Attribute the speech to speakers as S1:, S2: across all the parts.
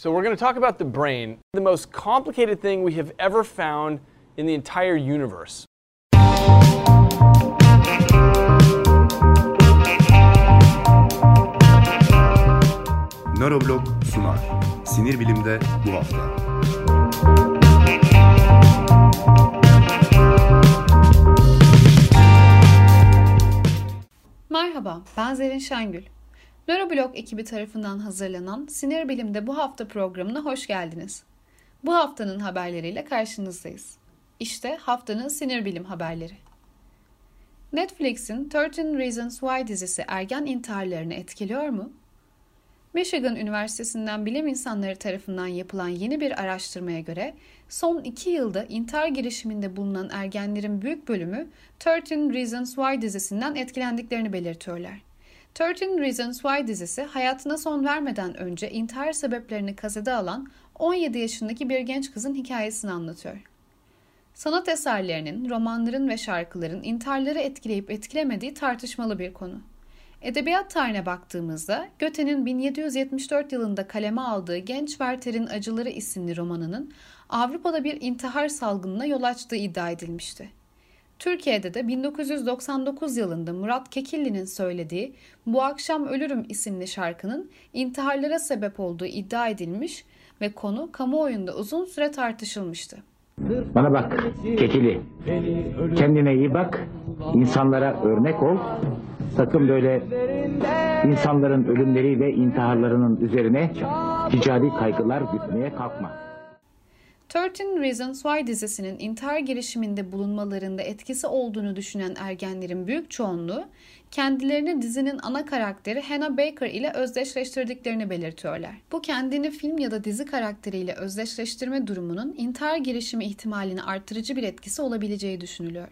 S1: So, we're going to talk about the brain, the most complicated thing we have ever found in the entire universe.
S2: Nöroblog sunar. Sinir bilimde bu hafta.
S3: Merhaba, ben Zerrin Şengül. Nöroblog ekibi tarafından hazırlanan Sinir Bilim'de bu hafta programına hoş geldiniz. Bu haftanın haberleriyle karşınızdayız. İşte haftanın sinir bilim haberleri. Netflix'in 13 Reasons Why dizisi ergen intiharlarını etkiliyor mu? Michigan Üniversitesi'nden bilim insanları tarafından yapılan yeni bir araştırmaya göre son iki yılda intihar girişiminde bulunan ergenlerin büyük bölümü 13 Reasons Why dizisinden etkilendiklerini belirtiyorlar. 13 Reasons Why dizisi hayatına son vermeden önce intihar sebeplerini kasede alan 17 yaşındaki bir genç kızın hikayesini anlatıyor. Sanat eserlerinin, romanların ve şarkıların intiharları etkileyip etkilemediği tartışmalı bir konu. Edebiyat tarihine baktığımızda Göte'nin 1774 yılında kaleme aldığı Genç Werther'in Acıları isimli romanının Avrupa'da bir intihar salgınına yol açtığı iddia edilmişti. Türkiye'de de 1999 yılında Murat Kekilli'nin söylediği Bu Akşam Ölürüm isimli şarkının intiharlara sebep olduğu iddia edilmiş ve konu kamuoyunda uzun süre tartışılmıştı.
S4: Bana bak Kekili. Kendine iyi bak. insanlara örnek ol. Sakın böyle insanların ölümleri ve intiharlarının üzerine ticari kaygılar gütmeye kalkma.
S3: 13 Reasons Why dizisinin intihar girişiminde bulunmalarında etkisi olduğunu düşünen ergenlerin büyük çoğunluğu kendilerini dizinin ana karakteri Hannah Baker ile özdeşleştirdiklerini belirtiyorlar. Bu kendini film ya da dizi karakteriyle özdeşleştirme durumunun intihar girişimi ihtimalini artırıcı bir etkisi olabileceği düşünülüyor.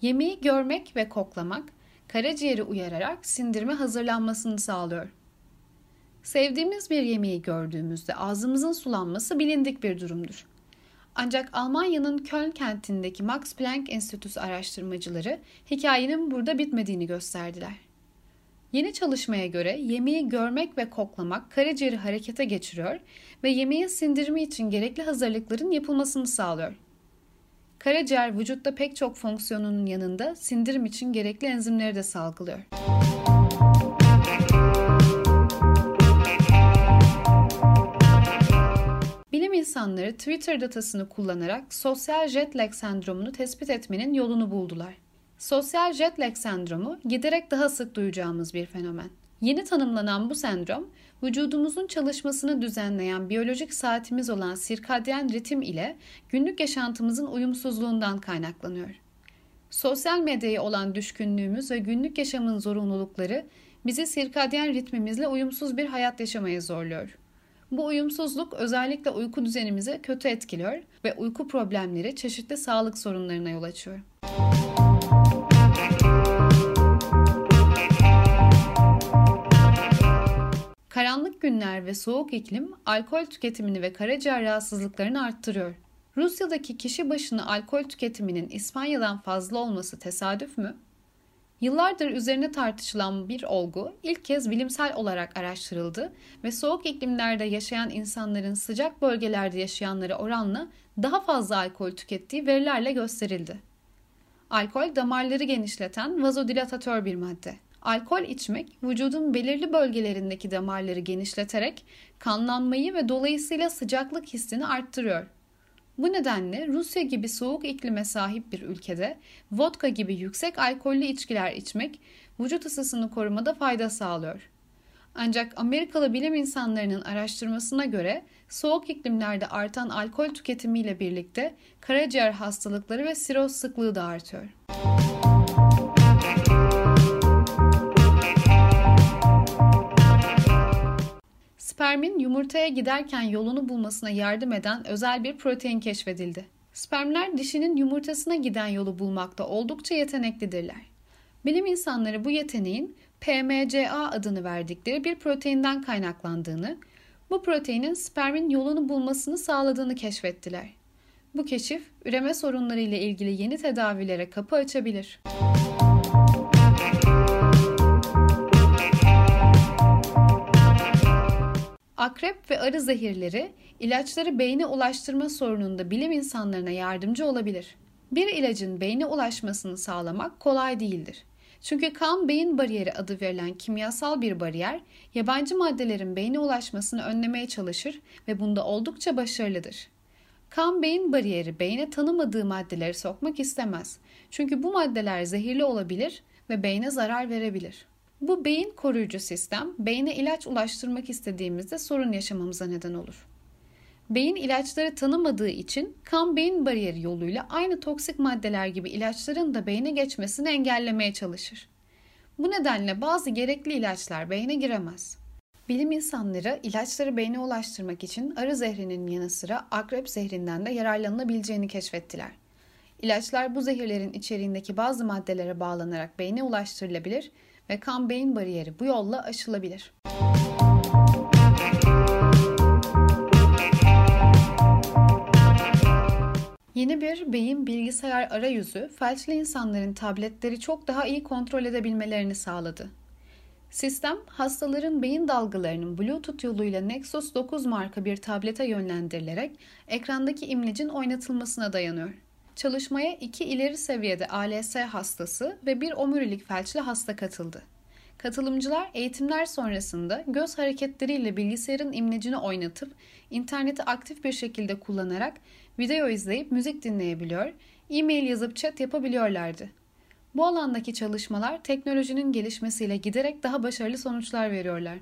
S3: Yemeği görmek ve koklamak karaciğeri uyararak sindirme hazırlanmasını sağlıyor. Sevdiğimiz bir yemeği gördüğümüzde ağzımızın sulanması bilindik bir durumdur. Ancak Almanya'nın Köln kentindeki Max Planck Enstitüsü araştırmacıları hikayenin burada bitmediğini gösterdiler. Yeni çalışmaya göre yemeği görmek ve koklamak karaciğeri harekete geçiriyor ve yemeğin sindirimi için gerekli hazırlıkların yapılmasını sağlıyor. Karaciğer vücutta pek çok fonksiyonunun yanında sindirim için gerekli enzimleri de salgılıyor. Bilim insanları Twitter datasını kullanarak sosyal jet lag sendromunu tespit etmenin yolunu buldular. Sosyal jet lag sendromu giderek daha sık duyacağımız bir fenomen. Yeni tanımlanan bu sendrom, vücudumuzun çalışmasını düzenleyen biyolojik saatimiz olan sirkadyen ritim ile günlük yaşantımızın uyumsuzluğundan kaynaklanıyor. Sosyal medyaya olan düşkünlüğümüz ve günlük yaşamın zorunlulukları bizi sirkadyen ritmimizle uyumsuz bir hayat yaşamaya zorluyor. Bu uyumsuzluk özellikle uyku düzenimizi kötü etkiliyor ve uyku problemleri çeşitli sağlık sorunlarına yol açıyor. Karanlık günler ve soğuk iklim alkol tüketimini ve karaciğer rahatsızlıklarını arttırıyor. Rusya'daki kişi başına alkol tüketiminin İspanya'dan fazla olması tesadüf mü? Yıllardır üzerine tartışılan bir olgu ilk kez bilimsel olarak araştırıldı ve soğuk iklimlerde yaşayan insanların sıcak bölgelerde yaşayanlara oranla daha fazla alkol tükettiği verilerle gösterildi. Alkol damarları genişleten vazodilatatör bir madde. Alkol içmek vücudun belirli bölgelerindeki damarları genişleterek kanlanmayı ve dolayısıyla sıcaklık hissini arttırıyor. Bu nedenle Rusya gibi soğuk iklime sahip bir ülkede vodka gibi yüksek alkollü içkiler içmek vücut ısısını korumada fayda sağlıyor. Ancak Amerikalı bilim insanlarının araştırmasına göre soğuk iklimlerde artan alkol tüketimiyle birlikte karaciğer hastalıkları ve siroz sıklığı da artıyor. Spermin yumurtaya giderken yolunu bulmasına yardım eden özel bir protein keşfedildi. Spermler dişinin yumurtasına giden yolu bulmakta oldukça yeteneklidirler. Bilim insanları bu yeteneğin PMCA adını verdikleri bir proteinden kaynaklandığını, bu proteinin spermin yolunu bulmasını sağladığını keşfettiler. Bu keşif üreme sorunları ile ilgili yeni tedavilere kapı açabilir. Müzik Akrep ve arı zehirleri ilaçları beyne ulaştırma sorununda bilim insanlarına yardımcı olabilir. Bir ilacın beyne ulaşmasını sağlamak kolay değildir. Çünkü kan beyin bariyeri adı verilen kimyasal bir bariyer, yabancı maddelerin beyne ulaşmasını önlemeye çalışır ve bunda oldukça başarılıdır. Kan beyin bariyeri beyne tanımadığı maddeleri sokmak istemez. Çünkü bu maddeler zehirli olabilir ve beyne zarar verebilir. Bu beyin koruyucu sistem beyne ilaç ulaştırmak istediğimizde sorun yaşamamıza neden olur. Beyin ilaçları tanımadığı için kan beyin bariyeri yoluyla aynı toksik maddeler gibi ilaçların da beyne geçmesini engellemeye çalışır. Bu nedenle bazı gerekli ilaçlar beyne giremez. Bilim insanları ilaçları beyne ulaştırmak için arı zehrinin yanı sıra akrep zehrinden de yararlanılabileceğini keşfettiler. İlaçlar bu zehirlerin içeriğindeki bazı maddelere bağlanarak beyne ulaştırılabilir ve kan beyin bariyeri bu yolla aşılabilir. Yeni bir beyin bilgisayar arayüzü felçli insanların tabletleri çok daha iyi kontrol edebilmelerini sağladı. Sistem, hastaların beyin dalgalarının Bluetooth yoluyla Nexus 9 marka bir tablete yönlendirilerek ekrandaki imlecin oynatılmasına dayanıyor. Çalışmaya iki ileri seviyede ALS hastası ve bir omurilik felçli hasta katıldı. Katılımcılar eğitimler sonrasında göz hareketleriyle bilgisayarın imlecini oynatıp interneti aktif bir şekilde kullanarak video izleyip müzik dinleyebiliyor, e-mail yazıp chat yapabiliyorlardı. Bu alandaki çalışmalar teknolojinin gelişmesiyle giderek daha başarılı sonuçlar veriyorlar.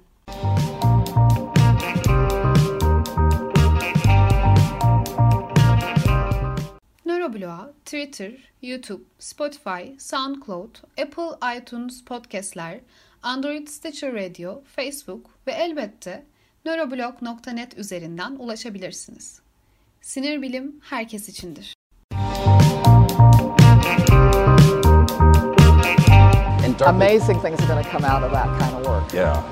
S3: Neuroblog'a Twitter, YouTube, Spotify, SoundCloud, Apple iTunes podcastler, Android Stitcher Radio, Facebook ve elbette neuroblog.net üzerinden ulaşabilirsiniz. Sinir bilim herkes içindir.
S5: amazing things are going to come out of that kind of work.
S2: Yeah.